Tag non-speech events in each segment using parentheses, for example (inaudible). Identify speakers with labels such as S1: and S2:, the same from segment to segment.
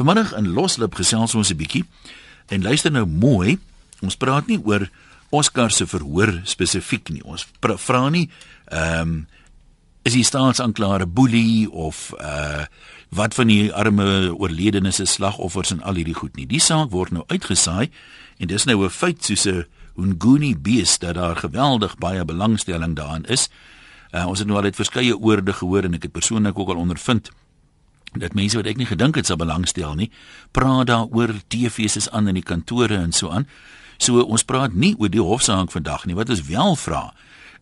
S1: Vanmiddag in Loslip gesels ons 'n bietjie en luister nou mooi. Ons praat nie oor Oscar se verhoor spesifiek nie. Ons vra nie ehm um, is die staatsanklaer 'n boelie of uh wat van die arme oorledenes se slagoffers en al hierdie goed nie. Die saak word nou uitgesaai en dis nou 'n feit soos 'n Hunguni beest dat daar geweldig baie belangstelling daarin is. Uh, ons het nou al uit verskeie oorde gehoor en ek het persoonlik ook al ondervind dat mense wat ek nie gedink het sou belangstel nie, praat daaroor TV's is aan in die kantore en so aan. So ons praat nie oor die hofsaak vandag nie. Wat ons wel vra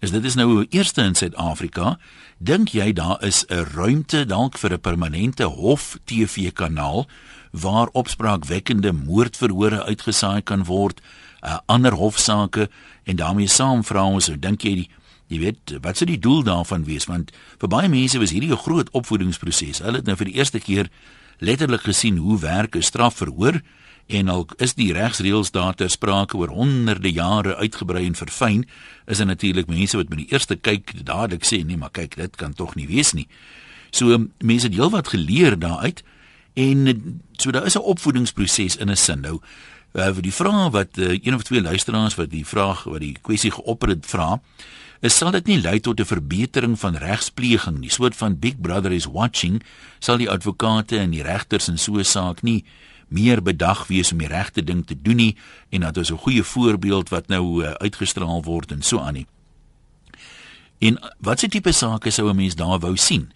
S1: is dit is nou eerste in Suid-Afrika. Dink jy daar is 'n ruimte dalk vir 'n permanente hof TV kanaal waar opspraakwekkende moordverhore uitgesaai kan word, uh, ander hofsaake en daarmee saam vra ons, dink jy die Jy weet, wat sou die doel daarvan wees? Want vir baie mense was hierdie 'n groot opvoedingsproses. Hulle het nou vir die eerste keer letterlik gesien hoe werk 'n strafverhoor en al is die regsreëls daar ter sprake oor honderde jare uitgebrei en verfyn, is dit natuurlik mense wat by die eerste kyk dadelik sê nee, maar kyk, dit kan tog nie wees nie. So mense het heelwat geleer daaruit en so daar is 'n opvoedingsproses in 'n sin. Nou, uh, die vraag wat uh, een of twee luisteraars wat die vraag wat die kwessie geopper het vra, sal dit nie lei tot 'n verbetering van regspleging nie. Soort van Big Brother is watching, sal die advokate en die regters in so 'n saak nie meer bedag wees om die regte ding te doen nie en dat ons 'n goeie voorbeeld wat nou uh, uitgestraal word en so aan nie. En watse tipe sake sou 'n mens daar wou sien?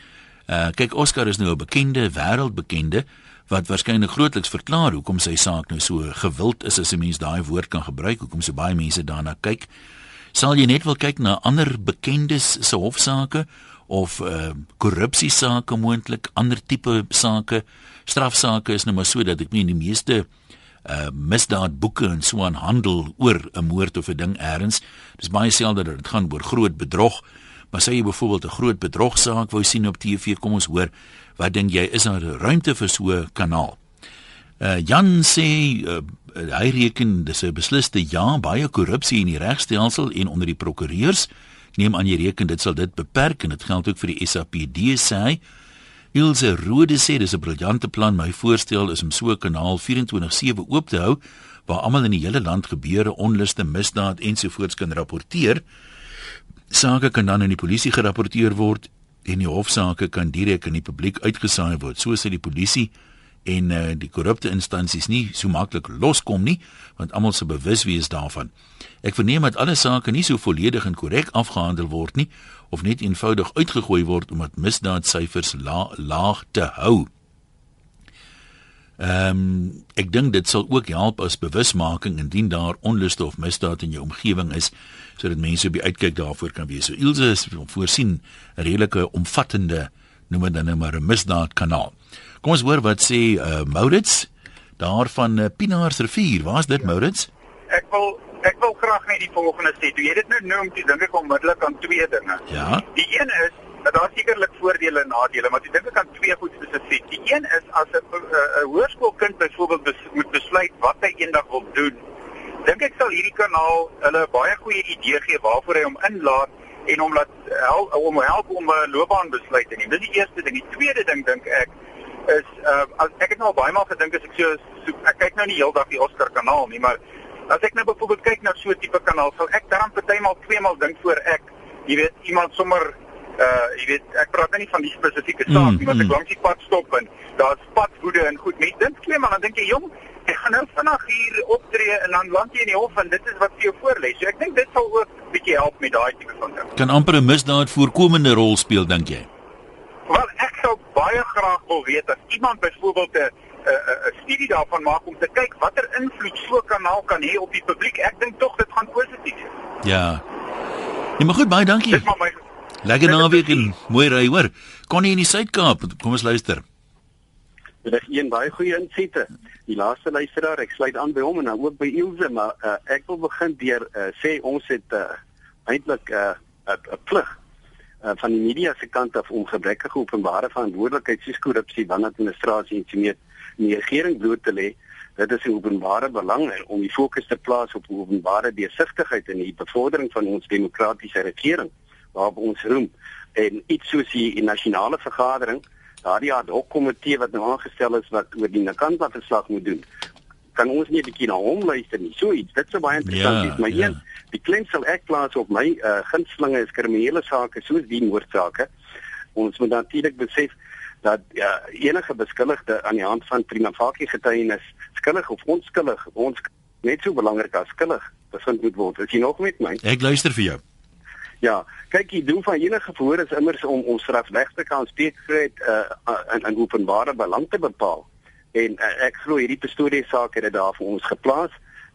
S1: Uh kyk Oscar is nou 'n bekende wêreldbekende wat waarskynlik grootliks verklaar hoekom sy saak nou so gewild is as 'n mens daai woord kan gebruik, hoekom so baie mense daarna kyk. Sal jy net wil kyk na ander bekendes se hofsaake of uh korrupsie sake moontlik, ander tipe sake? Strafsaake is nou maar so dat ek meen die meeste uh misdaadboeke en so aan handel oor 'n moord of 'n ding eers. Dis baie selde dat dit gaan oor groot bedrog. Maar sê jy byvoorbeeld 'n groot bedrogsaak wou sien op TV, kom ons hoor, wat dink jy is daar ruimte vir so 'n kanaal? Uh Jan sê uh, hy reken dis 'n besliste ja, baie korrupsie in die regstelsel en onder die prokureurs. Neem aan jy reken dit sal dit beperk en dit geld ook vir die SAPD sê hy. Ilse Rode sê dis 'n briljante plan. My voorstel is om so 'n kanaal 24/7 oop te hou waar almal in die hele land gebeure, onluste, misdaad ensovoorts kan rapporteer. Sake kan dan aan die polisie gerapporteer word en die hofsaake kan direk aan die publiek uitgesaai word. So sê die polisie en uh, die korrupte instansies nie so maklik loskom nie, want almal se bewus wees daarvan. Ek verneem dat alle sake nie so volledig en korrek afgehandel word nie of net eenvoudig uitgegooi word omdat misdaadsyfers la, laag te hou. Ehm um, ek dink dit sal ook help as bewusmaking indien daar onluste of misdaad in jou omgewing is sodat mense op die uitkyk daarvoor kan wees. So Ilse is voorsien 'n redelike omvattende noem dit dan nou maar 'n misdaadkanaal. Kom ons hoor wat sê uh, Maurits daar van uh, Pinaarsrivier. Waar's dit Maurits?
S2: Ek wil ek wil graag net die volgende sê. Toe jy dit nou noem, toe dink ek onmiddellik aan twee dinge.
S1: Ja.
S2: Die een is dat daar sekerlik voordele en nadele, maar ek dink ek aan twee goed spesifiek. Die een is as 'n 'n hoërskoolkind byvoorbeeld bes, moet besluit wat hy eendag wil doen. Dink ek sal hierdie kanaal hulle baie goeie idee gee waarvoor hy hom inlaat en hom laat help om help om 'n loopbaanbesluit te neem. Dis die eerste ding. Die tweede ding dink ek is uh as ek het nou baie maal gedink as ek so, so ek kyk nou nie heeldag die Oscar kanaal nie, maar as ek nou byvoorbeeld kyk na so 'n tipe kanaal, sal ek dan partymal tweemaal dink voor ek, jy weet, iemand sommer uh jy weet, ek praat nou nie van die spesifieke saak nie, mm, wat ek mm. langs die pad stop en daar's padwoede en goed, net dink twee maar dan dink jy jong, ek gaan nou vinnig hier optree en dan land jy in die hof en dit is wat vir jou voorlê. So ek dink dit sal ook bietjie help met daai tipe van ding.
S1: Kan amper 'n misdaad voorkomende rol speel dink jy?
S2: Wel, ek sou baie graag wil weet as iemand byvoorbeeld 'n 'n studie daarvan maak om te kyk watter invloed so 'n kanaal kan hê op die publiek. Ek dink tog dit gaan positief wees.
S1: Ja. Ja, maar goed, baie dankie.
S2: Dis maar my
S1: Lekker naweek en mooi ry, hoor. Kon jy in die Suid-Kaap? Kom ons luister.
S3: Dit is een baie goeie insette. Die laaste luisteraar, ek sluit aan by hom en dan ook by Ilse, maar uh, ek wil begin deur uh, sê ons het uh, eintlik 'n uh, 'n plig uh, van die media se kant af om gebrekkige openbare verantwoordelikheid soos korrupsie, wanadministrasie en sien in die regering bloot te lê. Dit is 'n openbare belang om die fokus te plaas op openbare deursigtigheid in die bevordering van ons demokratiese regering waarop ons roem en iets soos die nasionale vergadering daardie ad hoc komitee wat nou aangestel is wat oor die Nakanta verslag moet doen kan ons nie 'n bietjie na hom luister nie. So iets, dit sou baie interessant wees, ja, maar ja. een, die klem sal ek plaas op my uh, gunstelinge is kriminele sake soos die moordsaake. Ons moet natuurlik besef dat ja, enige beskuldigde aan die hand van prima facie getuienis skuldig of onskuldig, ons net so belangrik as skuldig bevind moet word. Is jy nog met my?
S1: Ek luister vir jou.
S3: Ja, kyk, die doel van enige verhoor is immers om ons strafregte kan spreekvryheid uh, in in openbare belang te bepaal en uh, ek glo hierdie Pretoria saak het dit daar vir ons geplaas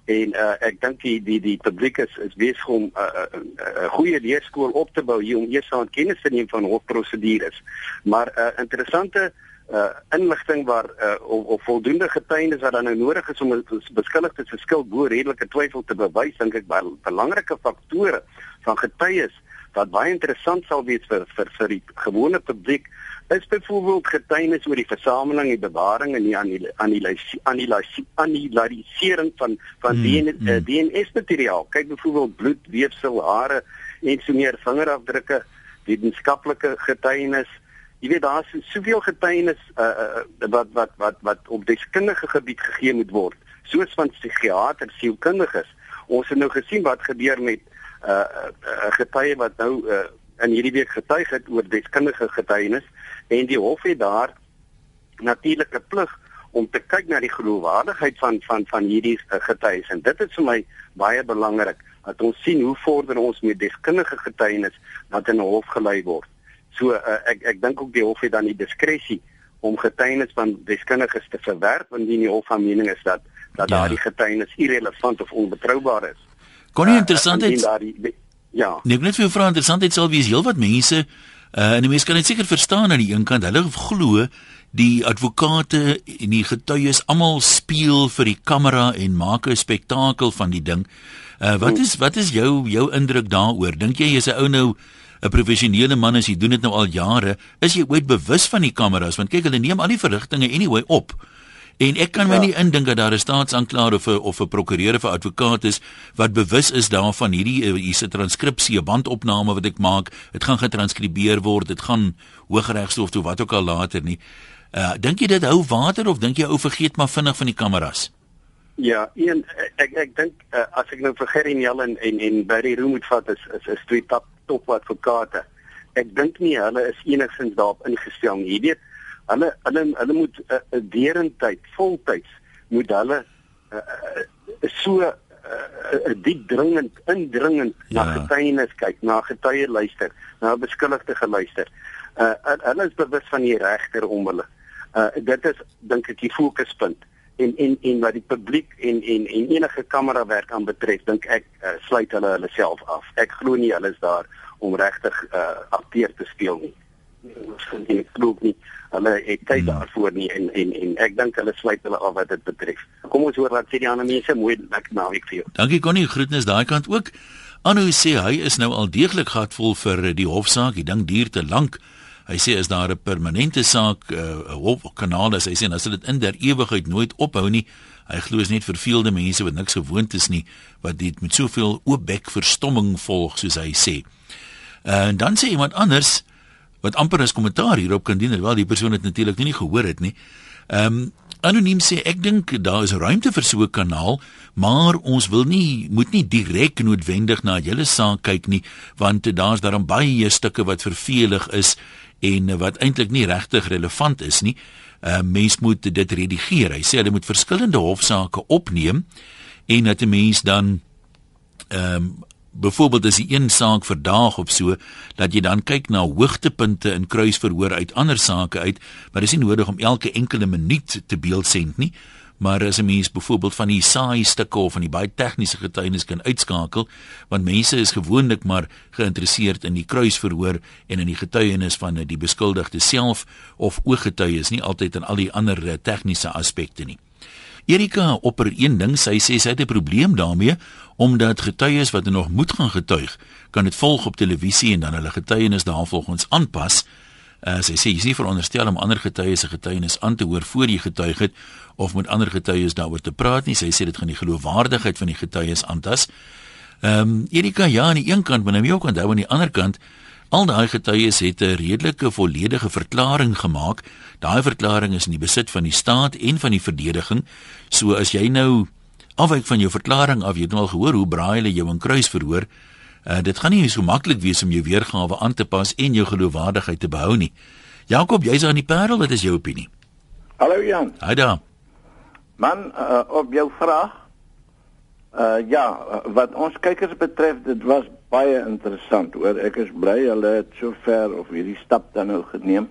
S3: en uh, ek dink die die die publiek is is besig om 'n uh, uh, uh, goeie leerskool op te bou hier om eers aan kennis te neem van hofprosedures. Maar 'n uh, interessante uh, inligting waar uh, of, of voldoende getuienis wat dan nou nodig is om 'n beskuldigde se skuld bo redelike twyfel te bewys, dink ek baie belangrike faktore van getuies wat baie interessant sal wees vir vir vir die gewone publiek is byvoorbeeld getuienis oor die versameling en bewaring en die analisering van van mm, DNA, mm. DNS materiaal. Kyk byvoorbeeld bloed, weefsel, hare en so meer vingerafdrukke, wetenskaplike getuienis. Jy weet daar's soveel getuienis uh, uh, wat wat wat wat op deskundige gebied gegee moet word, soos van psigiaters, sielkundiges. Ons het nou gesien wat gebeur met 'n uh, uh, getuie wat nou uh, in hierdie week getuig het oor deskundige getuienis en die hof het daar natuurlik 'n plig om te kyk na die geloofwaardigheid van van van hierdie uh, getuies en dit is vir my baie belangrik dat ons sien hoe vorder ons met deskundige getuienis wat in 'n hof gelei word. So uh, ek ek dink ook die hof het dan die diskresie om getuienis van deskundiges te verwerp indien die hof van mening is dat dat ja. daardie getuienis irrelevant of onbetroubaar is.
S1: Kon nie uh, interessant is.
S3: Ja.
S1: Nee, net vir jou vra interessant het sal wees heelwat mense uh en die mense kan dit seker verstaan aan die een kant. Hulle glo die advokate en die getuies almal speel vir die kamera en maak 'n spektakel van die ding. Uh wat is wat is jou jou indruk daaroor? Dink jy jy's 'n ou nou 'n professionele man as jy doen dit nou al jare, is jy ooit bewus van die kameras? Want kyk, hulle neem al die verrigtinge anyway op. En ek kan my ja. nie indink dat daar 'n staatsanklaer of 'n of 'n prokureur of 'n advokaat is wat bewus is daarvan hierdie eh, hier's 'n transkripsie, 'n bandopname wat ek maak, dit gaan getranskribeer word, dit gaan Hooggeregshof toe wat ook al later nie. Uh dink jy dit hou water of dink jy ou vergeet maar vinnig van die kameras?
S3: Ja, een ek ek dink uh, as ek nou vir Gerry Nel en en en Barry Room moet vat is is is twee top top advokate. Ek dink nie hulle is enigsins daarop ingestel nie. Jy weet hulle hulle hulle moet 'n uh, uh, derentyd voltyds moet hulle uh, uh, so 'n uh, uh, diep dringend indringend ja. na getuienis kyk na getuie luister na beskuldigde geluister. Uh, hulle is bewus van die regter om hulle. Uh, dit is dink ek die fokuspunt en en en wat die publiek en en en enige kamera werk aan betref dink ek uh, sluit hulle hulle self af. Ek glo nie hulle is daar om regtig uh, akteur te speel nie ek glo nie hulle het tyd hmm. daarvoor nie en en en ek dink hulle sluit hulle af wat dit betref. Kom ons hoor wat sê die ander mense mooi lekker naweek vir jou.
S1: Dankie Connie, groetnis daai kant ook. Anu sê hy is nou al deeglik gatvol vir die hofsaak. Die ding duur te lank. Hy sê as daar 'n permanente saak 'n uh, hofkanaal is, hy sê as dit in der ewigheid nooit ophou nie. Hy glo is net verveelde mense wat niks gewoond is nie wat dit met soveel oopbek verstomming volg soos hy sê. Uh, en dan sê iemand anders wat amper as kommentaar hierop kan dien, alhoewel die persoon dit natuurlik nie gehoor het nie. Ehm um, anoniem sê ek dink daar is ruimte vir so 'n kanaal, maar ons wil nie moet nie direk noodwendig na julle saak kyk nie, want daar's daarom baie stukke wat vervelig is en wat eintlik nie regtig relevant is nie. Ehm uh, mens moet dit redigeer. Hy sê hulle moet verskillende hofsaake opneem en dat 'n mens dan ehm um, byvoorbeeld as die een saak verdaag op so dat jy dan kyk na hoogtepunte in kruisverhoor uit ander sake uit, maar dis nie nodig om elke enkele minuut te beeldsend nie. Maar as 'n mens byvoorbeeld van die saai stukke of van die baie tegniese getuienis kan uitskakel, want mense is gewoonlik maar geïnteresseerd in die kruisverhoor en in die getuienis van die beskuldigde self of ooggetuies, nie altyd in al die ander eh, tegniese aspekte nie. Erika opper een ding, sy sê sy het 'n probleem daarmee omdat getuies wat nog moet gaan getuig, kan dit volg op televisie en dan hulle getuienis daarvolgens aanpas. Uh, sy sê jy is nie veronderstel om ander getuies se getuienis aan te hoor voor jy getuig het of met ander getuies daaroor te praat nie. Sy sê dit gaan die geloofwaardigheid van die getuies aantas. Ehm um, Erika ja aan die een kant, maar nou jy ook onthou aan die ander kant Al daai getuies het 'n redelike volledige verklaring gemaak. Daai verklaring is in die besit van die staat en van die verdediging. So as jy nou afwyk van jou verklaring af, jy het nou al gehoor hoe braai hulle jou in kruis verhoor. Uh, dit gaan nie so maklik wees om jou weergawe aan te pas en jou geloofwaardigheid te behou nie. Jakob, jy's aan die Parel, wat is jou opinie?
S4: Hallo Jan.
S1: Haai daar.
S4: Man, uh, op jou vraag. Uh ja, wat ons kykers betref, dit was baie interessant. Hoor, ek is bly hulle het so ver of hierdie stap dan nou geneem.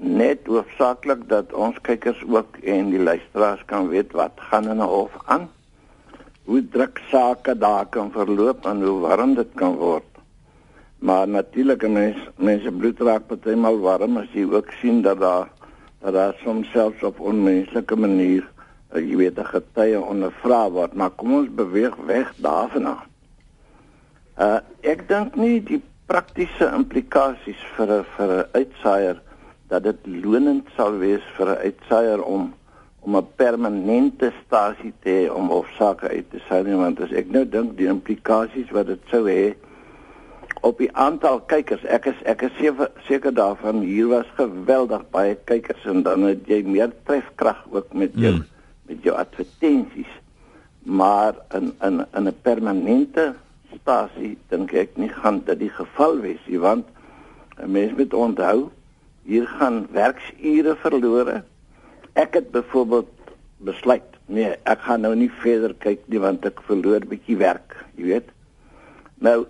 S4: Net hoofsaaklik dat ons kykers ook en die luisteraars kan weet wat gaan in 'n hof aan. Hoe druk sake daar kan verloop en hoe warm dit kan word. Maar natuurlik mense mense bloed raak partymal warm as jy ook sien dat daar dat daar soms selfs op onmenslike manier jy weet 'n getuie ondervra word, maar kom ons beweeg weg daarvan af. Uh ek dink nie die praktiese implikasies vir 'n vir 'n uitsaaier dat dit lonend sal wees vir 'n uitsaaier om om 'n permanente stasie te hê om hofsaake uit te saai want as ek nou dink die implikasies wat dit sou hê op die aantal kykers ek is ek is seker daarvan hier was geweldig baie kykers en dan het jy meer trefkrag ook met jou mm. Met jou advertensies maar in in in 'n permanente stasie dink ek nie gaan dit die geval wees nie want 'n mens moet onthou hier gaan werksure verlore. Ek het byvoorbeeld besluit, nee, ek gaan nou nie verder kyk nie want ek verloor bietjie werk, jy weet. Nou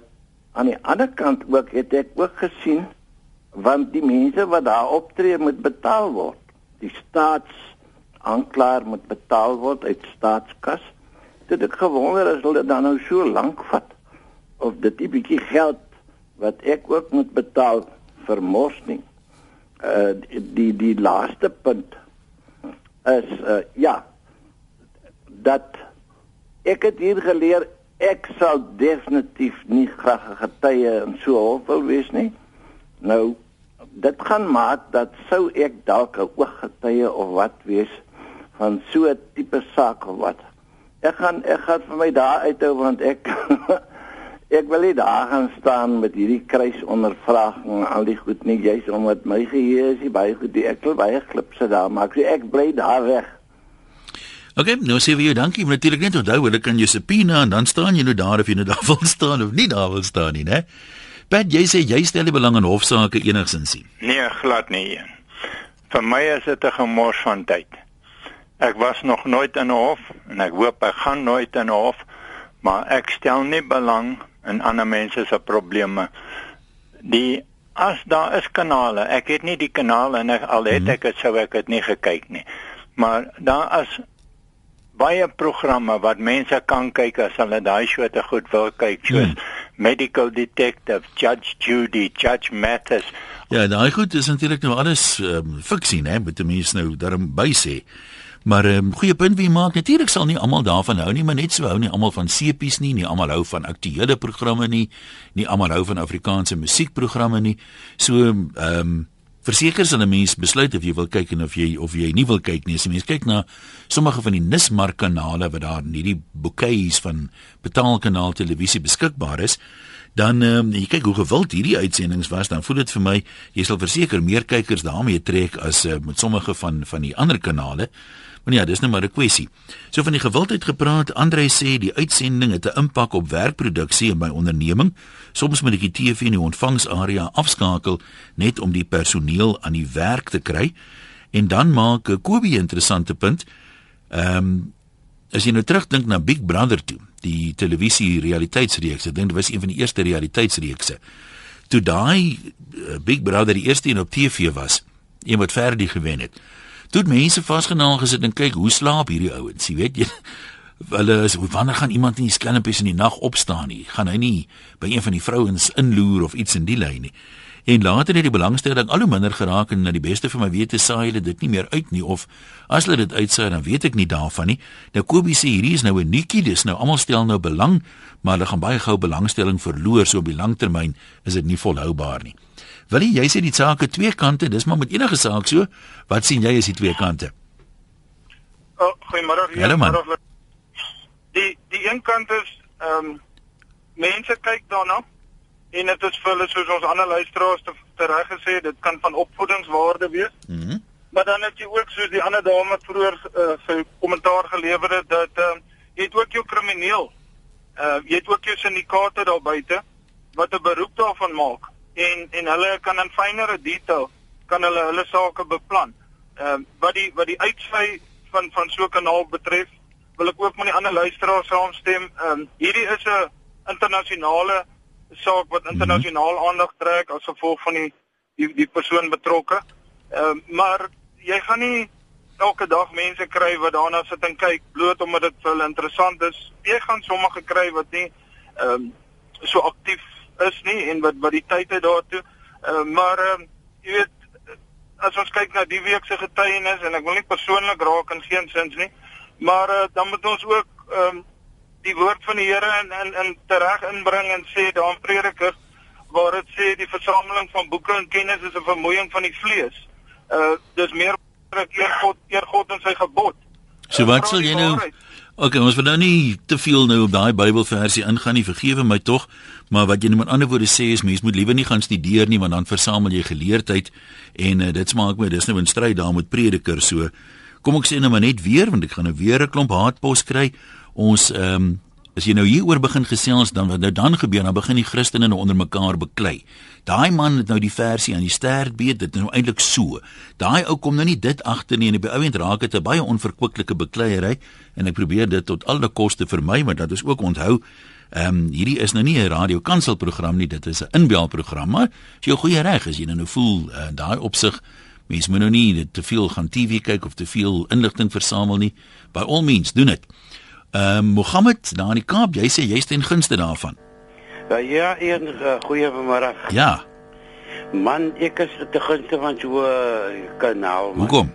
S4: aan die ander kant ook het ek ook gesien want die mense wat daar optree moet betaal word. Die staats aanklaer moet betaal word uit staatskas. Dit ek gewonder as hulle dan nou so lank vat of dit 'n bietjie geld wat ek ook moet betaal vir morsing. Uh die die laaste punt is uh ja dat ek het hier geleer ek sal definitief nie graag 'n getuie in so 'n hof wil wees nie. Nou dit gaan maak dat sou ek dalk 'n ooggetuie of wat wees van so 'n tipe saak of wat. Ek gaan ek gaan vir my daar uithou want ek (laughs) Ek wil nie daar gaan staan met hierdie kruisondervraging al die goed nie jy's omdat my geheue is baie goed die ek wil baie klipse daar maak so ek bly daar weg.
S1: OK, nou sê vir jou dankie, maar natuurlik net onthou hulle kan jou subpoena en dan staan jy nou daar of jy nou daar (laughs) wil staan of nie daar wil staan nie, né? Pat, jy sê jy stel die belang in hofsaake enigsins sien.
S5: Nee, glad nie. Vir my is dit 'n gemors van tyd. Ek was nog nooit in 'n hof en ek hoop ek gaan nooit in 'n hof, maar ek stel nie belang en ander mense se probleme. Die as daar is kanale, ek het nie die kanale en ek, al het mhm. ek dit sou ek dit nie gekyk nie. Maar daar is baie programme wat mense kan kyk as hulle daai soorte goed wil kyk, soos hmm. Medical Detective, Judge Judy, Judge Mathis.
S1: Ja, daai goed is natuurlik nou alles um, fiksie, né, met die mense nou daarom by sê. Maar 'n um, ehm, goeie punt wie maak natuurlik sal nie almal daarvan hou nie, maar net so hou nie almal van sepies nie, nie almal hou van aktuele programme nie, nie almal hou van Afrikaanse musiekprogramme nie. So ehm um, verseker as 'n mens besluit of jy wil kyk en of jy of jy nie wil kyk nie, as jy mens kyk na sommige van die Nismark kanale wat daar in hierdie bouquets van betaalkanaal televisie beskikbaar is, dan um, jy kyk hoe gewild hierdie uitsendings was, dan voel dit vir my jy sal verseker meer kykers daarmee trek as uh, met sommige van van die ander kanale. Maar ja, dis nou maar 'n kwessie. So van die gewildheid gepraat, Andre sê die uitsending het 'n impak op werkproduksie in my onderneming. Soms moet ek die TV in die ontvangsarea afskakel net om die personeel aan die werk te kry. En dan maak Kobie 'n interessante punt. Ehm um, as jy nou terugdink na Big Brother toe, die televisie realiteitsreeks, ek dink dit was een van die eerste realiteitsreekse. Toe daai uh, Big Brother die eerste een op TV was, een wat verdie gewen het. Toe mense vasgenaal gesit en kyk hoe slaap hierdie ouens, jy weet jy hulle is wanneer gaan iemand in die skelmpies in die nag opstaan nie? Gaan hy nie by een van die vrouens inloer of iets in die lyn nie? En later het die belangstelling al hoe minder geraak en na die beste van my wete saai hulle dit nie meer uit nie of as hulle dit uitsaai dan weet ek nie daarvan nie. Nou Kobie sê hierdie is nou 'n nuutjie dis nou almal stel nou belang maar hulle gaan baie gou belangstelling verloor so op die langtermyn is dit nie volhoubaar nie Wil jy sê die saak het twee kante, dis maar met enige saak so. Wat sien jy as die twee kante?
S2: Oh, goeiemôre.
S1: Hallo man.
S2: Die die een kant is ehm um, mense kyk daarna
S6: en dit is vir hulle soos ons ander luisteraars te, te reg gesê, dit kan van opvoedingswaarde wees.
S1: Mhm. Mm
S6: Maar dan het jy ook soos die ander dame vroeër uh, sy kommentaar gelewer het dat uh, jy het ook jou krimineel. Uh jy het ook jou syndikaate daar buite wat 'n beroep daarvan maak en en hulle kan in fynere detail kan hulle hulle sake beplan. Ehm uh, wat die wat die uitsy van van so 'n kanaal betref, wil ek ook met die ander luisteraars saamstem. Ehm um, hierdie is 'n internasionale saak wat internasionaal aandag trek as gevolg van die die die persoon betrokke. Ehm uh, maar jy gaan nie elke dag mense kry wat daarna sit en kyk bloot omdat dit vir hulle interessant is. Jy gaan sommige kry wat nie ehm um, so aktief is nie en wat wat die tyd het daartoe. Uh, maar ehm um, jy weet as ons kyk na die week se getuienis en ek wil nie persoonlik raak in geen sins nie, maar uh, dan moet ons ook ehm um, die woord van die Here in in in tereg inbring en sê daar in Prediker waar dit sê die versameling van boeke en kennis is 'n vermoeiing van die vlees. Uh dis meer eer God eer God en sy gebod.
S1: So wat sal jy nou OK, ons wil nou nie te veel nou op daai Bybelversie ingaan nie, vergewe my tog, maar wat jy nou met ander woorde sê is mens moet liewer nie gaan studeer nie want dan versamel jy geleerdheid en uh, dit smaak my dis nou 'n stryd daar met prediker so. Kom ek sê nou maar net weer want ek gaan nou weer 'n klomp haatpos kry. Ons ehm um, as jy nou hieroor begin gesels dan wat nou dan gebeur dan begin die Christene nou onder mekaar beklei. Daai man het nou die versie aan die stert beet dit is nou eintlik so. Daai ou kom nou nie dit agter nie en op die ouend raak dit 'n baie onverkwikkelike bekleierery en ek probeer dit tot alle koste vermy maar dat is ook onthou Ehm um, hierdie is nou nie 'n radiokanselprogram nie, dit is 'n inbelprogram, maar as jy goeie reg is, jy nou voel uh, daai opsig mens moet nou nie te veel gaan TV kyk of te veel inligting versamel nie. By all means, doen dit. Ehm uh, Mohammed, daar in die Kaap, jy sê jy's ten gunste daarvan.
S7: Ja, ja, een uh, goeie middag.
S1: Ja.
S7: Man, ek is te gunste van so 'n uh, kanaal. Man.
S1: Hoekom?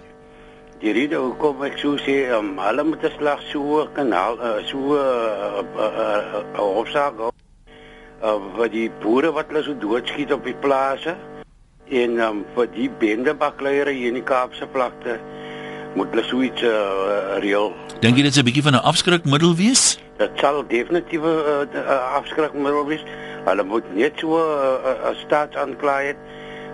S7: Die rede hoekom ek so sê, um, hulle moet 'n slag so 'n kanaal, uh, so 'n uh, uh, uh, hofsaak uh, vir die boere wat hulle so doodskiet op die plase en um, vir die bendebakleiere hier in die Kaapse vlakte moet hulle so iets uh, reël.
S1: Dink jy dit is 'n bietjie van 'n afskrikmiddel wees?
S7: Dit sal definitief 'n uh, uh, afskrikmiddel wees. Hulle moet net so 'n uh, uh, staat aanklaai het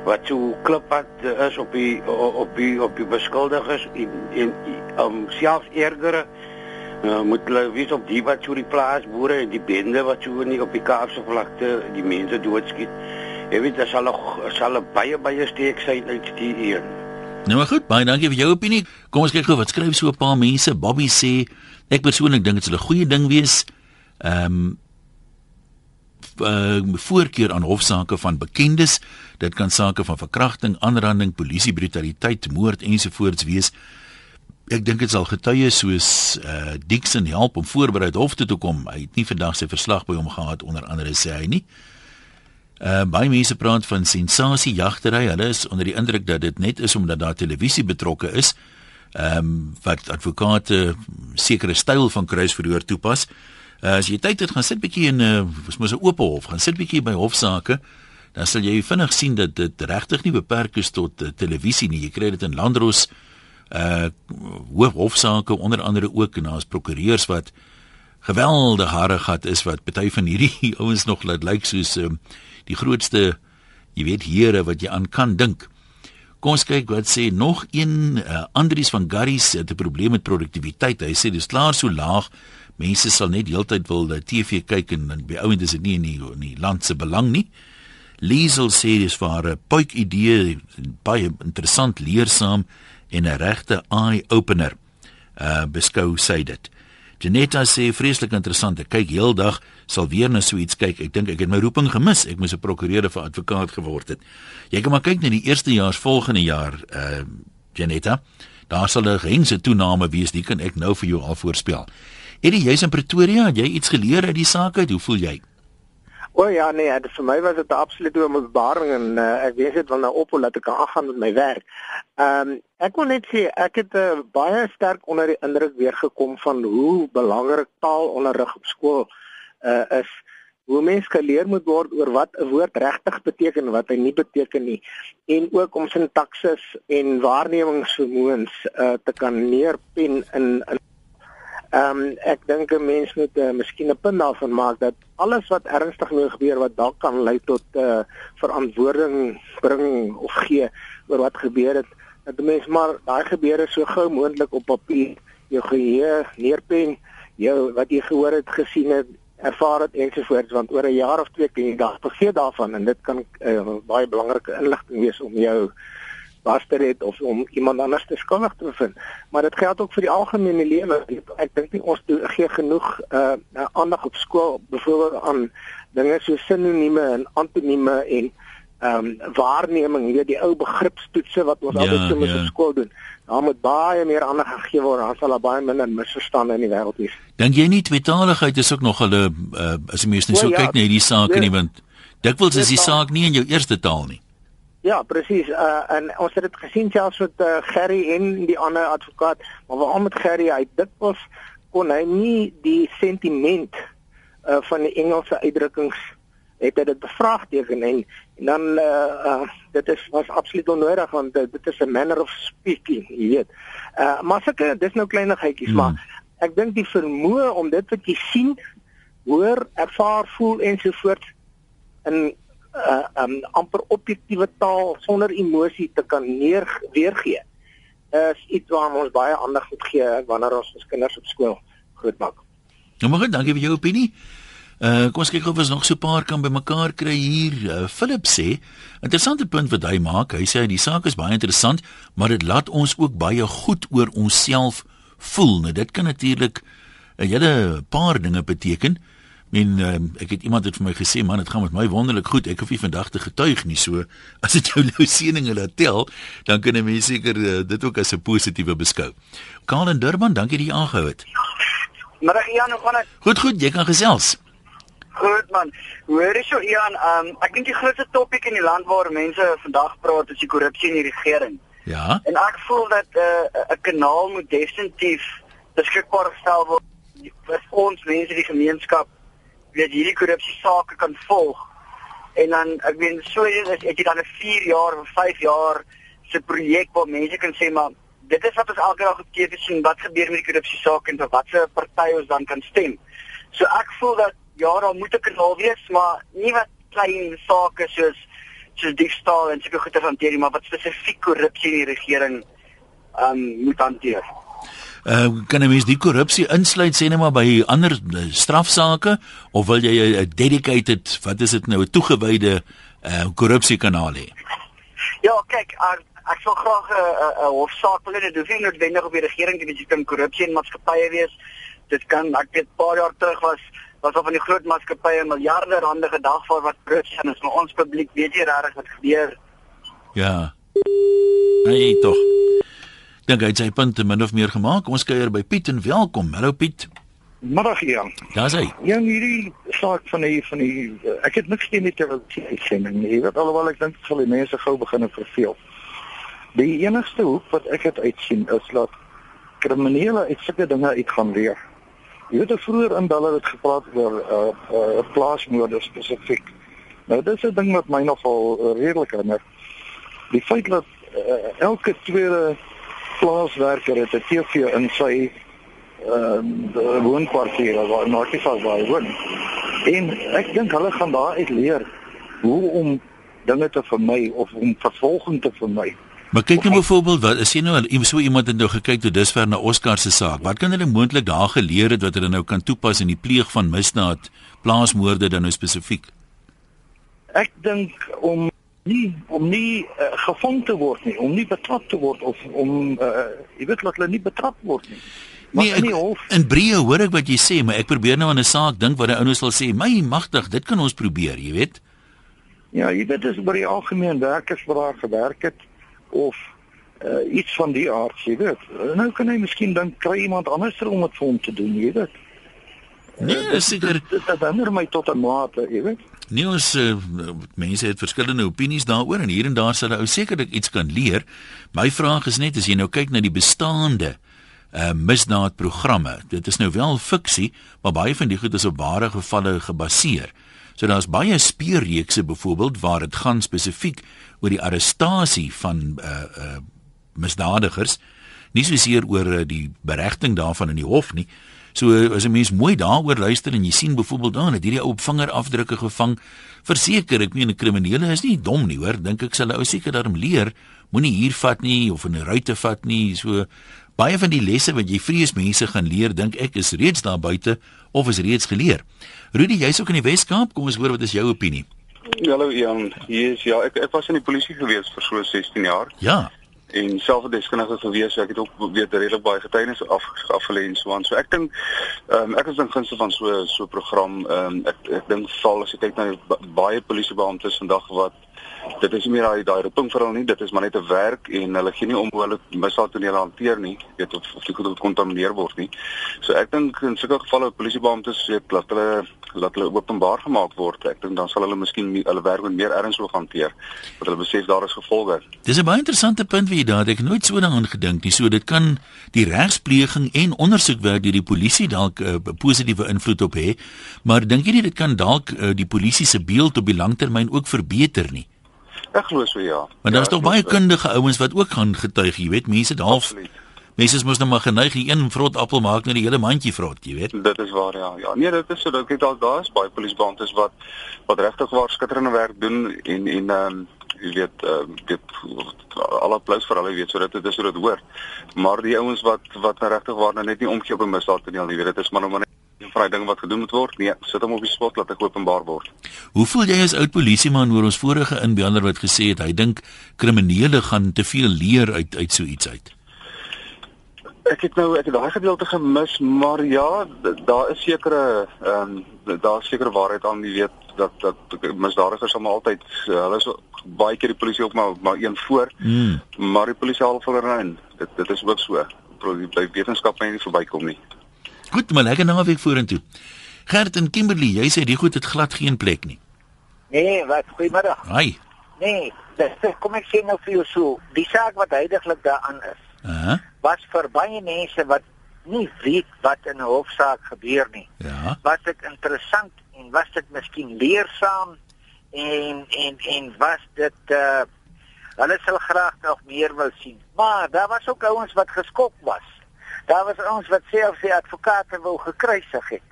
S7: wat so klippad is op die op die op die beskuldigers en en um, selfs erger uh, moet hulle weet op die wat so die plaasboere en die bende wat so nie op die Kaapse vlakte die mense doodskiet. Jy weet dit sal sal baie baie steek sy uit die een.
S1: Nou maar goed, baie dankie vir jou opinie. Kom ons kyk gou wat skryf so 'n paar mense. Bobby sê ek persoonlik dink dit sal 'n goeie ding wees. Ehm um, uh, voorkeur aan hofsaake van bekendes. Dit kan sake van verkrachting, aanranding, polisie brutaliteit, moord ensovoorts wees. Ek dink dit sal getuies soos uh Dixon help om voorberei hof toe te kom. Hy het nie vandag sy verslag by hom gehad onder andere sê hy nie. Uh baie mense praat van sensasie jagtery. Hulle is onder die indruk dat dit net is omdat daar televisie betrokke is. Ehm um, wat advokate sekere styl van kruisverhoor toepas. Uh, as jy tyd het gaan sit bietjie in 'n uh, mos 'n oop hof, gaan sit bietjie by hofsaake, dan sal jy vinnig sien dat dit regtig nie beperk is tot uh, televisie nie. Jy kry dit in landros uh hoof hofsaake onder andere ook en daar's prokureurs wat geweldige hare gehad is wat party van hierdie (laughs) ouens nog laat lyk soos um, die grootste jy weet here wat jy aan kan dink. Kom ons kyk wat sê nog een uh, Andries van Garries het 'n probleem met produktiwiteit. Hy sê dis klaar so laag mense sal net heeltyd wil die TV kyk en, en by ouend is dit nie in die, in die land se belang nie. Liesel sê dis vir haar 'n puik idee, baie interessant, leersaam en 'n regte eye opener. Uh beskou sy dit. Janetta sê vreeslik interessant. Ek kyk heeldag, sal weer na so iets kyk. Ek dink ek het my roeping gemis. Ek moes 'n prokureur of advokaat geword het. Jy kan maar kyk na die eerste jaars volgende jaar, uh Janetta. Daar sal 'n gengse toename wees, dit kan ek nou vir jou al voorspel. Eddie, jy's in Pretoria, jy iets geleer uit die saak uit? Hoe voel jy?
S8: O ja, nee, dit vir my was dit 'n absolute openbaring en uh, ek weet dit wil nou op hoe laat ek kan aangaan met my werk. Ehm um, ek wil net sê ek het uh, baie sterk onder die indruk weer gekom van hoe belangrik taalonderrig op skool uh, is. Hoe mens geleer moet word oor wat 'n woord regtig beteken en wat hy nie beteken nie en ook om sintaksis en waarnemingsvermoëns uh, te kan neerpen in in Ehm um, ek dink 'n mens moet uh, miskien 'n punt daarvan maak dat alles wat ernstig wil gebeur wat dalk kan lei tot uh verantwoording bring of gee oor wat gebeur het dat die mens maar daai gebeure so gou moontlik op papier jou geheue neerpen jou wat jy gehoor het gesien het ervaar dit ensovoorts want oor 'n jaar of twee kan jy daar vergeet daarvan en dit kan uh, baie belangrike inligting wees om jou waster het of om iemand anders te skuldig te bevind. Maar dit geld ook vir die algemene lewe. Ek dink nie ons gee genoeg uh aandag op skool byvoorbeeld aan dinge so sinonieme en antonieme en ehm um, waarneming, jy weet die ou begripstoetse wat ons ja, altyd so ja. op skool doen. Daar moet baie meer aandag gegee word, dan sal daar baie minder misverstande in die wêreld wees.
S1: Dink jy nie tweetaligheid is ook nog hulle uh, as jy mens net so ja, kyk na hierdie saak nee, nie want dikwels is die saak nie in jou eerste taal nie.
S8: Ja, presies. Uh en ons het dit gesien selfs met uh, Gerry en die ander advokaat, maar veral met Gerry, hy dit was kon hy nie die sentiment uh van die Engelse uitdrukkings het hy dit bevraagteken en, en dan uh, uh dit is was absoluut onnodig want uh, dit is 'n manner of speaking, jy weet. Uh maar sulke dis nou kleinigheidjies, hmm. maar ek dink die vermoë om dit wat jy sien, hoor, ervaar, voel ensovoorts in uh um amper objektiewe taal sonder emosie te kan neer weergee is iets waaraan ons baie aandag moet gee wanneer ons ons kinders op skool grootmaak.
S1: Nou maar goed, dankie vir jou opinie. Uh kom ons kyk of ons nog so 'n paar kan bymekaar kry hier. Uh, Philip sê, interessante punt wat hy maak. Hy sê die saak is baie interessant, maar dit laat ons ook baie goed oor onsself voel. Nou dit kan natuurlik 'n hele paar dinge beteken. Men uh, ek het iemand het vir my gesê man dit gaan met my wonderlik goed ek hoef nie vandag te getuig nie so (laughs) as dit jou nou seëninge laat tel dan kan 'n mens seker uh, dit ook as 'n positiewe beskou. Karl en Durban dankie dat jy aangehou het.
S9: Middag Ian, hoe gaan dit?
S1: Goed goed, jy kan gesels.
S9: Goed man. Hoor jy so Ian, um, ek dink die grootste topik in die land waar mense vandag praat is die korrupsie in die regering.
S1: Ja.
S9: En ek voel dat eh, 'n uh, kanaal moet definitief beskikbaar gestel word vir ons mense die gemeenskap weet hierdie korrupsie sake kan volg. En dan ek weet so is as jy dan 'n 4 jaar of 5 jaar se projek waar mense kan sê maar dit is wat ons elke dag op TV sien wat gebeur met die korrupsie sake en vir watter party ons dan kan stem. So ek voel dat ja, daar moet 'n kanaal wees, maar nie wat klein sake soos soos diefstal en sulke goeie hanteer nie, maar wat spesifiek korrupsie in die regering ehm um, moet hanteer.
S1: Uh, kan 'n mens die korrupsie insluit sê net maar by ander uh, strafsaake of wil jy 'n dedicated wat is dit nou 'n toegewyde uh, korrupsiekanaal hê?
S9: Ja, kyk, ek, ek sou graag 'n uh, uh, hofsaak wil hê. Dit hoef nie noodwendig op die regering te wees, dit kan korrupsie in maatskappye wees. Dit kan ek weet 'n paar jaar terug was was op van die groot maatskappye miljarde rande gedag vir wat korrupsie is, maar ons publiek weet nie regtig wat gebeur.
S1: Ja. Nee, tog dink hy het sy punte min of meer gemaak. Ons kuier by Piet en welkom. Hallo Piet.
S10: Middag Jan.
S1: Daar's hy.
S10: Ja, hierdie saak van die van die ek het niks teen die uitsending nie. Wat alhoewel ek dink sal die mense gou begin verveel. Die enigste hoek wat ek het uitsien is dat kriminele uit sulke dinge uit gaan leer. Jy weet vroeër in hulle het gepraat oor uh, uh, plaasmoorde spesifiek. Nou dis 'n ding wat my nogal redelik herinner. Die feit dat uh, elke tweede plaaswerker het 'n TV in sy uh, woonkwartier waar Noordefas waar hy woon. En ek dink hulle gaan daar uit leer hoe om dinge te vermy of om vervolging te vermy.
S1: Maar kyk nou byvoorbeeld wat as jy nou so iemand het nou gekyk tot dusver na Oscar se saak. Wat kan hulle moontlik daar geleer het wat hulle nou kan toepas in die pleeg van misdaad, plaasmoorde dan nou spesifiek?
S10: Ek dink om nie om nie uh, gevang te word nie, om nie betrap te word of om uh, jy weet dat hulle nie betrap word nie.
S1: Maar nee, ek, in, hof, in breë hoor ek wat jy sê, maar ek probeer nou aan 'n saak dink wat die ouens sal sê, "My magtig, dit kan ons probeer," jy weet.
S10: Ja, jy weet dis by die algemeen werkers wat daar gewerk het of uh, iets van die aard, jy weet. Nou kan hy miskien dink kry iemand anders om dit vir hom te doen, jy weet.
S1: Nee, seker.
S10: Dit, dit, dit herinner my tot 'n mate, jy weet.
S1: Nee, ons uh, mense het verskillende opinies daaroor en hier en daar sal ou sekerlik iets kan leer. My vraag is net as jy nou kyk na die bestaande uh misdaadprogramme. Dit is nou wel fiksie, maar baie van die goed is op ware gevalle gebaseer. So daar's baie speurreekse byvoorbeeld waar dit gaan spesifiek oor die arrestasie van uh uh misdadigers, nie soseer oor uh, die beregting daarvan in die hof nie, So as 'n mens mooi daaroor luister en jy sien byvoorbeeld dan het hierdie ou op vingerafdrukke gevang, verseker ek meen 'n kriminele is nie dom nie, hoor, dink ek sal 'n ou seker daarom leer, moenie hier vat nie of in 'n ruitte vat nie, so baie van die lesse wat jy vrees mense gaan leer, dink ek is reeds daar buite of is reeds geleer. Rudy, jy's ook in die Weskaap, kom ons hoor wat is jou opinie?
S11: Hallo Jan, hier is ja, ek ek was in die polisie gewees vir so 16 jaar.
S1: Ja
S11: en self 'n deskundige gewees, so ek het ook weet redelik baie getuienis af afgelê en so aan. So ek dink ehm um, ek is in gunste van so so program. Ehm um, ek ek dink val as jy kyk na baie polisiebeamptes vandag wat dit is nie meer daai daai roeping vir hulle nie, dit is maar net 'n werk en hulle gee nie om hoe hulle misdaad tonele hanteer nie, weet of of die goed gekontamineer word nie. So ek dink in sulke gevalle polisiebeamptes weet dat hulle laat hulle openbaar gemaak word. Ek dink dan sal hulle miskien hulle werk met meer erns wil hanteer, want hulle besef daar is gevolge.
S1: Dis 'n baie interessante punt jy daar. Ek nooit so daaraan gedink nie. So dit kan die regspleging en ondersoekwerk deur die polisie dalk 'n uh, positiewe invloed op hê, maar dink jy nie dit kan dalk uh, die polisie se beeld op die langtermyn ook verbeter nie?
S11: Ek glo so ja.
S1: Maar daar's ja, tog baie kundige ouens wat ook gaan getuig, jy weet, mense half Mense mos nou maar geneig een vrot appel maak net die hele mandjie vrot, jy weet.
S11: Dit is waar ja. Ja, nee, dit is so dat ek dalk daar is baie polisiebeamptes wat wat regtig waar skitterende werk doen en en ehm um, jy weet ehm uh, dit al applaus vir hulle weet so dit is so dit hoor. Maar die ouens wat wat nou regtig waar nou net nie omgee op 'n misdaadtoneel nie, weet dit is maar nou maar vry ding wat gedoen moet word. Nee, sit hom op die spot laat ek openbaar word.
S1: Hoe voel jy as oud polisieman oor ons vorige inbeller wat gesê het hy dink kriminele gaan te veel leer uit uit so iets uit?
S11: Ek het nou ek het daai gedeelte gemis, maar ja, daar is sekere ehm um, daar is sekere waarheid aan die weet dat dat misdadigers hom altyd hulle is baie keer die polisie op maar maar een voor. Mm. Maar die polisie al vir hulle dit dit is ook so. By wetenskap kan jy nie verbykom nie.
S1: Goed, maar lekker naweek vorentoe. Gert en Kimberley, jy sê die goed het glad geen plek nie.
S12: Nee, wat goeiemôre.
S1: Haai.
S12: Nee, dis (laughs) kom ek sê nou vir jou so, die saak wat heidaglik daaraan is.
S1: Uh -huh.
S12: Was vir baie mense wat nie weet wat in 'n hofsaak gebeur nie.
S1: Ja.
S12: Was dit interessant en was dit miskien leersaam en en en was dit uh hulle sal graag nog meer wil sien. Maar daar was ook ouens wat geskok was. Daar was ouens wat self sy advokate wou gekruisig het.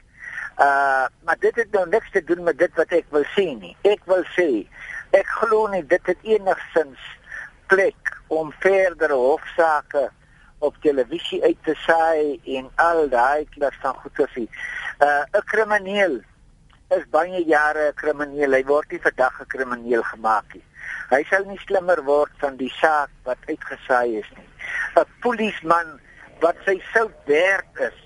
S12: Uh maar dit het nou niks te doen met dit wat ek wil sê nie. Ek wil sê ek glo nie dit het enigsins plek om verdere hofsaake op televisie uit te saai en al daai klas van goeie. Uh 'n krimineel is baie jare 'n krimineel. Hy word nie vandag 'n krimineel gemaak nie. Hy sal nie slimmer word van die saak wat uitgesaai is nie. 'n Polisieman wat sy sout werd is,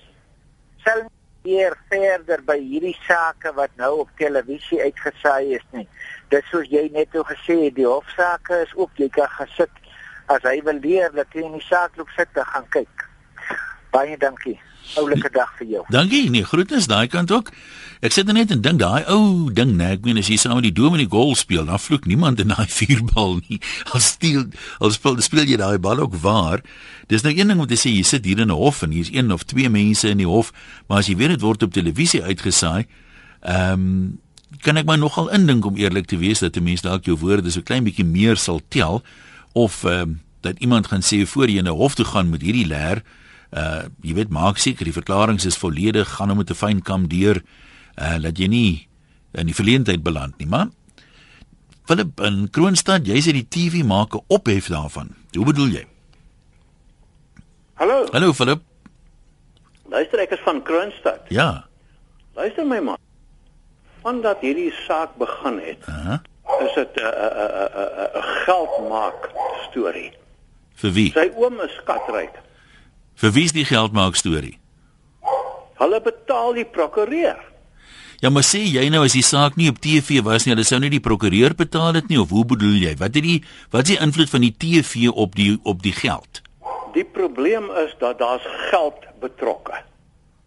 S12: sal nie verder by hierdie sake wat nou op televisie uitgesaai is nie. Dis soos jy net nou gesê het, die hofsaake is ook jy kan gesit as hy wil leer dat hy in die saak loop sit te gaan kyk. Baie dankie. Oulike dag vir jou.
S1: Dankie. Nee, groetens daai kant ook. Ek sit net en dink daai ou ding, nee, ek meen as jy saam met die dom in die golf speel, dan vloek niemand in daai (laughs) vuurbal nie. Al steel, al speel, speel jy daai bal ook waar. Dis nou een ding om te sê jy sit hier in 'n hof en hier's een of twee mense in die hof, maar as jy weet dit word op televisie uitgesaai, ehm um, kan ek my nogal indink om eerlik te wees dat 'n mens dalk jou woorde so klein bietjie meer sal tel of ehm uh, dat iemand gaan sê voor jy na hof toe gaan met hierdie leer uh jy weet maak seker die verklaring is volledig gaan hom met 'n fyn kam deur uh dat jy nie in die verleentheid beland nie. Maar Philip in Kroonstad jy sê die TV maak 'n ophef daarvan. Hoe bedoel jy?
S13: Hallo.
S1: Hallo Philip.
S13: Luister ek is van Kroonstad.
S1: Ja.
S13: Luister my man Vandat hierdie saak begin het
S1: uh -huh
S13: is dit 'n 'n 'n 'n geldmaak storie.
S1: Vir wie?
S13: Sy oom is skatryk.
S1: Vir wie is die geldmaak storie?
S13: Hulle betaal die prokureur.
S1: Ja, maar sê jy nou as die saak nie op TV was nie, hulle sou nie die prokureur betaal het nie of hoe bedoel jy? Wat het die wat is die invloed van die TV op die op die geld?
S13: Die probleem is dat daar's geld betrokke.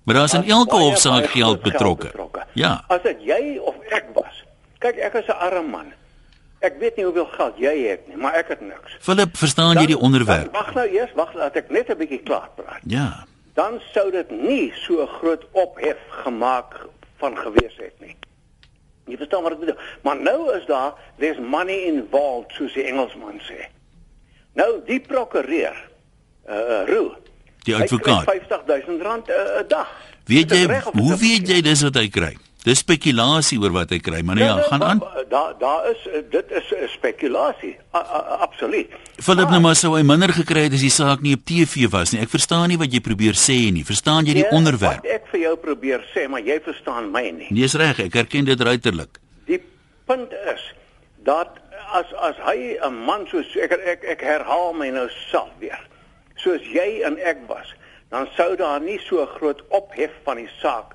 S1: Maar daar's in elke hofsaak geld betrokke. betrokke. Ja.
S13: As dit jy of ek was, Kyk, ek is 'n arm man. Ek weet nie hoeveel geld jy het nie, maar ek het niks.
S1: Philip, verstaan dan, jy die onderwerp?
S13: Wag nou eers, wag laat ek net 'n bietjie klaar praat.
S1: Ja.
S13: Dan sou dit nie so groot ophef gemaak van gewees het nie. Jy verstaan wat ek bedoel? Maar nou is daar there's money involved, soos die Engelsman sê. Nou die prokureur, uh Roo.
S1: Die advokaat.
S13: 50000 rand 'n uh, dag.
S1: Weet jy hoe weet jy dis wat hy kry? Dis spekulasie oor wat hy kry, maar nee, ja, gaan aan.
S13: Daar daar is eh, dit is 'n spekulasie. A- a- Absoluut.
S1: Philip nou maar sou hy minder gekry het as die saak nie op TV was nie. Ek verstaan nie wat jy probeer sê nie. Verstaan jy die
S13: Ja,
S1: onderwerp?
S13: Wat ek vir jou probeer sê, maar jy verstaan my nie.
S1: Nee, is reg, ek erken dit ruiterlik.
S13: Die punt is dat as as hy 'n man soos ek ek ek herhaal my nou self weer. Soos jy en ek was, dan sou daar nie so groot ophef van die saak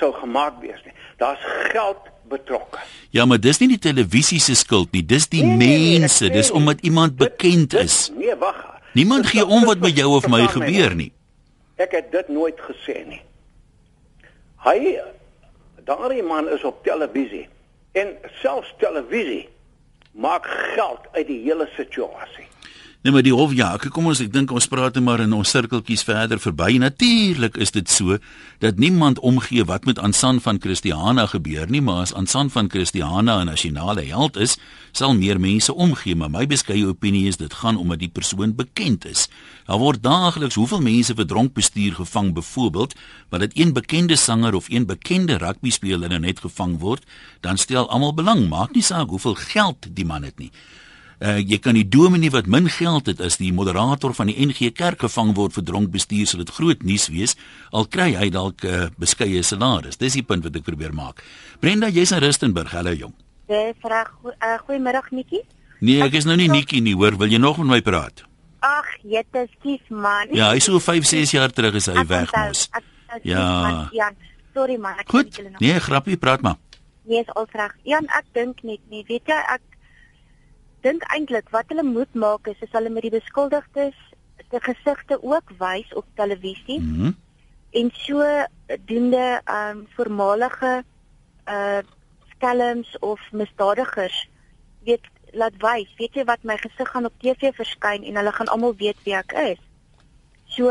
S13: sou gemaak wees nie. Daar's geld betrokke.
S1: Ja, maar dis nie die televisie se skuld nie, dis die
S13: Nee, nee, nee,
S1: mense,
S13: sê
S1: dis
S13: nie.
S1: omdat iemand bekend
S13: Dit-
S1: is.
S13: Nee, wag.
S1: Niemand
S13: Dit-
S1: gee
S13: dit-
S1: om
S13: dit-
S1: wat met jou of my gebeur nie.
S13: Ek het dit nooit gesê nie. Hy daardie man is op televisie en selfs televisie maak geld uit die hele situasie.
S1: Nee, maar die hof ja, ek- kom ons ek dink ons praat net maar in ons sirkeltjies verder verby. Natuurlik is dit so dat niemand omgee wat met Ansan van Christiana gebeur nie, maar as Ansan van Christiana 'n nasionale held is, sal meer mense omgee, maar my beskeie opinie is dit gaan omdat die persoon bekend is. Daar word daagliks hoeveel mense vir dronk bestuur gevang byvoorbeeld, maar dat een bekende sanger of een bekende rugby speler nou net gevang word, dan stel almal belang, maak nie saak hoeveel geld die man het nie. Uh, jy kan die dominee wat min geld het as die moderator van die NG Kerk gevang word vir dronk bestuur sal dit groot nuus wees al kry hy dalk 'n uh, beskeie salaris. Dis die punt wat ek probeer maak. Brenda, jy's in Rustenburg. Hallo jong.
S14: Dis reg. Uh, Goeiemiddag Nikkie.
S1: Nee, ek is nou nie Nikki nie, hoor. Wil jy nog met my praat?
S14: Ag, jette, skief man.
S1: Ja, hy so 5, 6 jaar terug is hy
S14: Ek
S1: weg mos. Ja.
S14: man, Jan, sorry man, ek
S1: Goed.
S14: weet julle nog.
S1: Nee, grappie, praat maar.
S14: Nee, is al reg. Jan, ek dink net nie, weet jy, ek dink eintlik wat hulle moet maak is as hulle met die beskuldigdes se gesigte ook wys op televisie.
S1: Mm
S14: en so doende ehm um, voormalige uh skelms of misdadigers weet laat wys, weet jy wat my gesig gaan op TV verskyn en hulle gaan almal weet wie ek is. So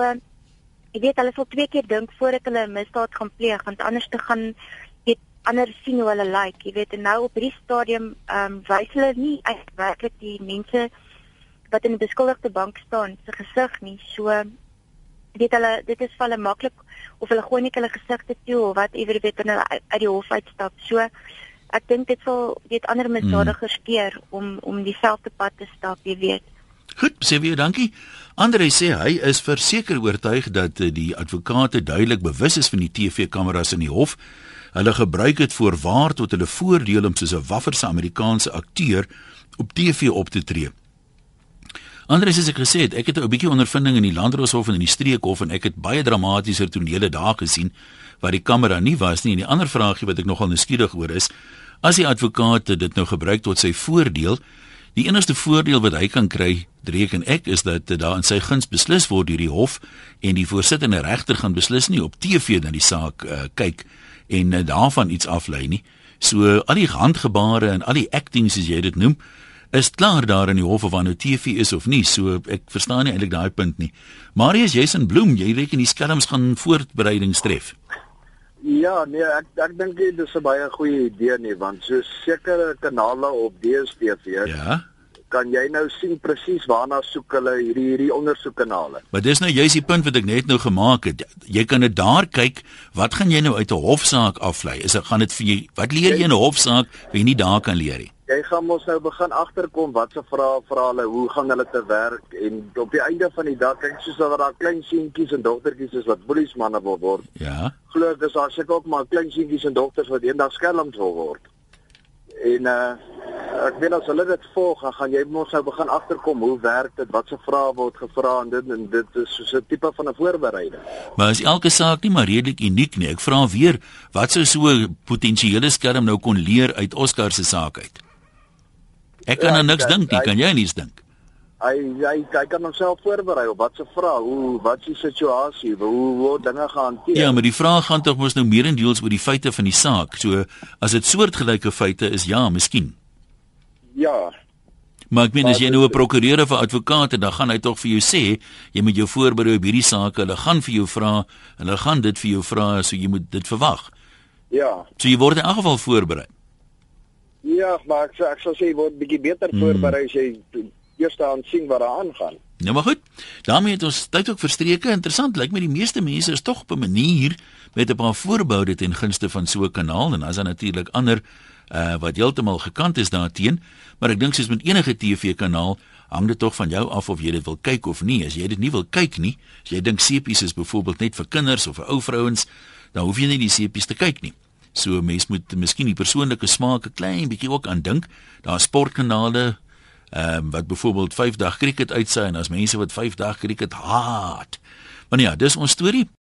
S14: jy weet hulle sal twee keer dink voordat hulle 'n misdaad gaan pleeg want anders te gaan weet ander sien hoe hulle lyk, like, jy weet en nou op hierdie stadium ehm um, wys hulle nie werklik die mense wat in die beskuldigde bank staan se gesig nie. So weet hulle dit is vir hulle maklik of hulle gooi net hulle gesigte toe of wat ewer weet wanneer hulle uit- die hof uitstap. So ek dink dit sal weet ander misdadigers keer om om dieselfde pad te stap, jy weet.
S1: Goed, sê weer dankie. Andre sê hy is verseker oortuig dat eh, die advokate duidelik bewus is van die TV-kameras in die hof. Hulle gebruik dit voorwaar tot hulle voordeel om soos 'n wafferse Amerikaanse akteur op TV op te tree. Andre sê ek gesê het, ek het 'n bietjie ondervinding in die Landdroshof en in die Streekhof en ek het baie dramatiese tonele daar gesien waar die kamera nie was nie. En die ander vraagie wat ek nogal nuuskierig oor is, as die advokaat dit nou gebruik tot sy voordeel, die enigste voordeel wat hy kan kry, reken ek, is dat dit daar in sy guns beslis word deur die hof en die voorsittende regter gaan beslis nie op TV na die saak uh, kyk en uh, daarvan iets aflei nie. So al die handgebare en al die acting soos jy dit noem, is klaar daar in die hof of wanneer TV is of nie. So ek verstaan nie eintlik daai punt nie. Marius Jason Bloem, jy reken die skelms gaan voorbereidings tref.
S15: Ja, nee, ek ek dink dit is 'n baie goeie idee nie, want so sekere kanale op DStv
S1: Ja.
S15: Kan jy nou sien presies waarna soek hulle hierdie hierdie ondersoekkanale.
S1: Maar dis nou juist die punt wat ek net nou gemaak het. Jy kan dit daar kyk, wat gaan jy nou uit 'n hofsaak aflei? Is dit gaan dit vir jy wat leer jy in 'n hofsaak wat jy nie daar kan leer nie?
S15: Jy gaan mos nou begin agterkom wat se vrae vra hulle, hoe gaan hulle te werk en op die einde van die dag kyk soos dat daar klein seentjies en dogtertjies is wat boeliesmanne wil word.
S1: Ja.
S15: Glo ek is daar seker ook maar klein seentjies en dogters wat eendag skelms wil word. En uh ek weet as hulle dit volg, dan gaan jy mos nou begin agterkom hoe werk dit, wat se vrae word gevra en dit en dit is so 'n tipe van 'n voorbereiding.
S1: Maar is elke saak nie maar redelik uniek nie. Ek vra weer, wat sou so 'n potensiële skerm nou kon leer uit Oscar se saak uit? Ek kan
S15: Ja,
S1: aan niks dink nie, kan jy niks dink?
S15: Hy hy hy kan homself voorberei op wat se vrae, hoe wat die situasie, hoe word dinge gehanteer.
S1: Ja, maar die vraag gaan tog mos nou meerendeels oor die feite van die saak. So as dit soortgelyke feite is, ja, miskien.
S15: Ja,
S1: Maar ek meen
S15: Maar
S1: as jy nou 'n prokureur of 'n advokaat het, dan gaan hy tog vir jou sê, jy moet jou voorberei op hierdie sake. Hulle gaan vir jou vra hulle gaan dit vir jou vra, so jy moet dit verwag.
S15: ja.
S1: So jy word in elk geval voorberei.
S15: Ja, maar ek sê ek sal sê jy word bietjie beter
S1: Mm.
S15: voorberei as jy eers aan sien wat daar aangaan.
S1: Nou maar goed. daarmee het ons tyd ook verstreke. Interessant, lyk my die meeste mense is tog op 'n manier met 'n paar voorboude ten gunste van so 'n kanaal en dan is daar natuurlik ander uh wat heeltemal gekant is daarteenoor, maar ek dink soos met enige TV-kanaal hang dit tog van jou af of jy dit wil kyk of nie. As jy dit nie wil kyk nie, as jy dink sepies is byvoorbeeld net vir kinders of vir ou vrouens, dan hoef jy nie die sepies te kyk nie. So mens moet miskien die persoonlike smaak 'n klein bietjie ook aan dink. Daar is sportkanale ehm um, wat byvoorbeeld 5 dag cricket uitsaai en as mense wat 5 dag cricket haat. Maar ja, dis ons storie.